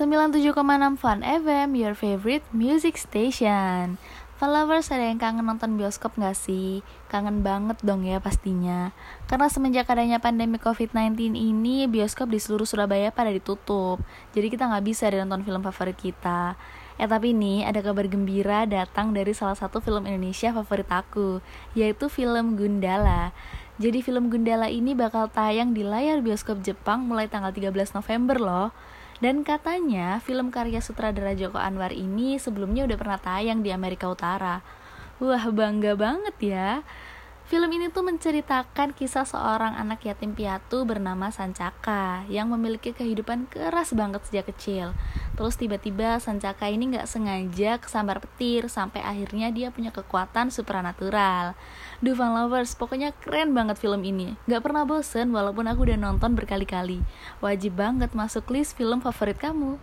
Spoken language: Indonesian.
97,6 Fun FM, your favorite music station. Followers ada yang kangen nonton bioskop gak sih? Kangen banget dong ya pastinya. Karena semenjak adanya pandemi COVID-19 ini, bioskop di seluruh Surabaya pada ditutup. Jadi kita gak bisa nonton film favorit kita. Eh tapi ini ada kabar gembira datang dari salah satu film Indonesia favorit aku, yaitu film Gundala. Jadi film Gundala ini bakal tayang di layar bioskop Jepang mulai tanggal 13 November loh. Dan katanya film karya sutradara Joko Anwar ini sebelumnya udah pernah tayang di Amerika Utara. Wah bangga banget ya. Film ini tuh menceritakan kisah seorang anak yatim piatu bernama Sancaka yang memiliki kehidupan keras banget sejak kecil. Terus tiba-tiba Sancaka ini nggak sengaja kesambar petir sampai akhirnya dia punya kekuatan supranatural. Duh Fan Lovers, pokoknya keren banget film ini. Nggak pernah bosen walaupun aku udah nonton berkali-kali. Wajib banget masuk list film favorit kamu.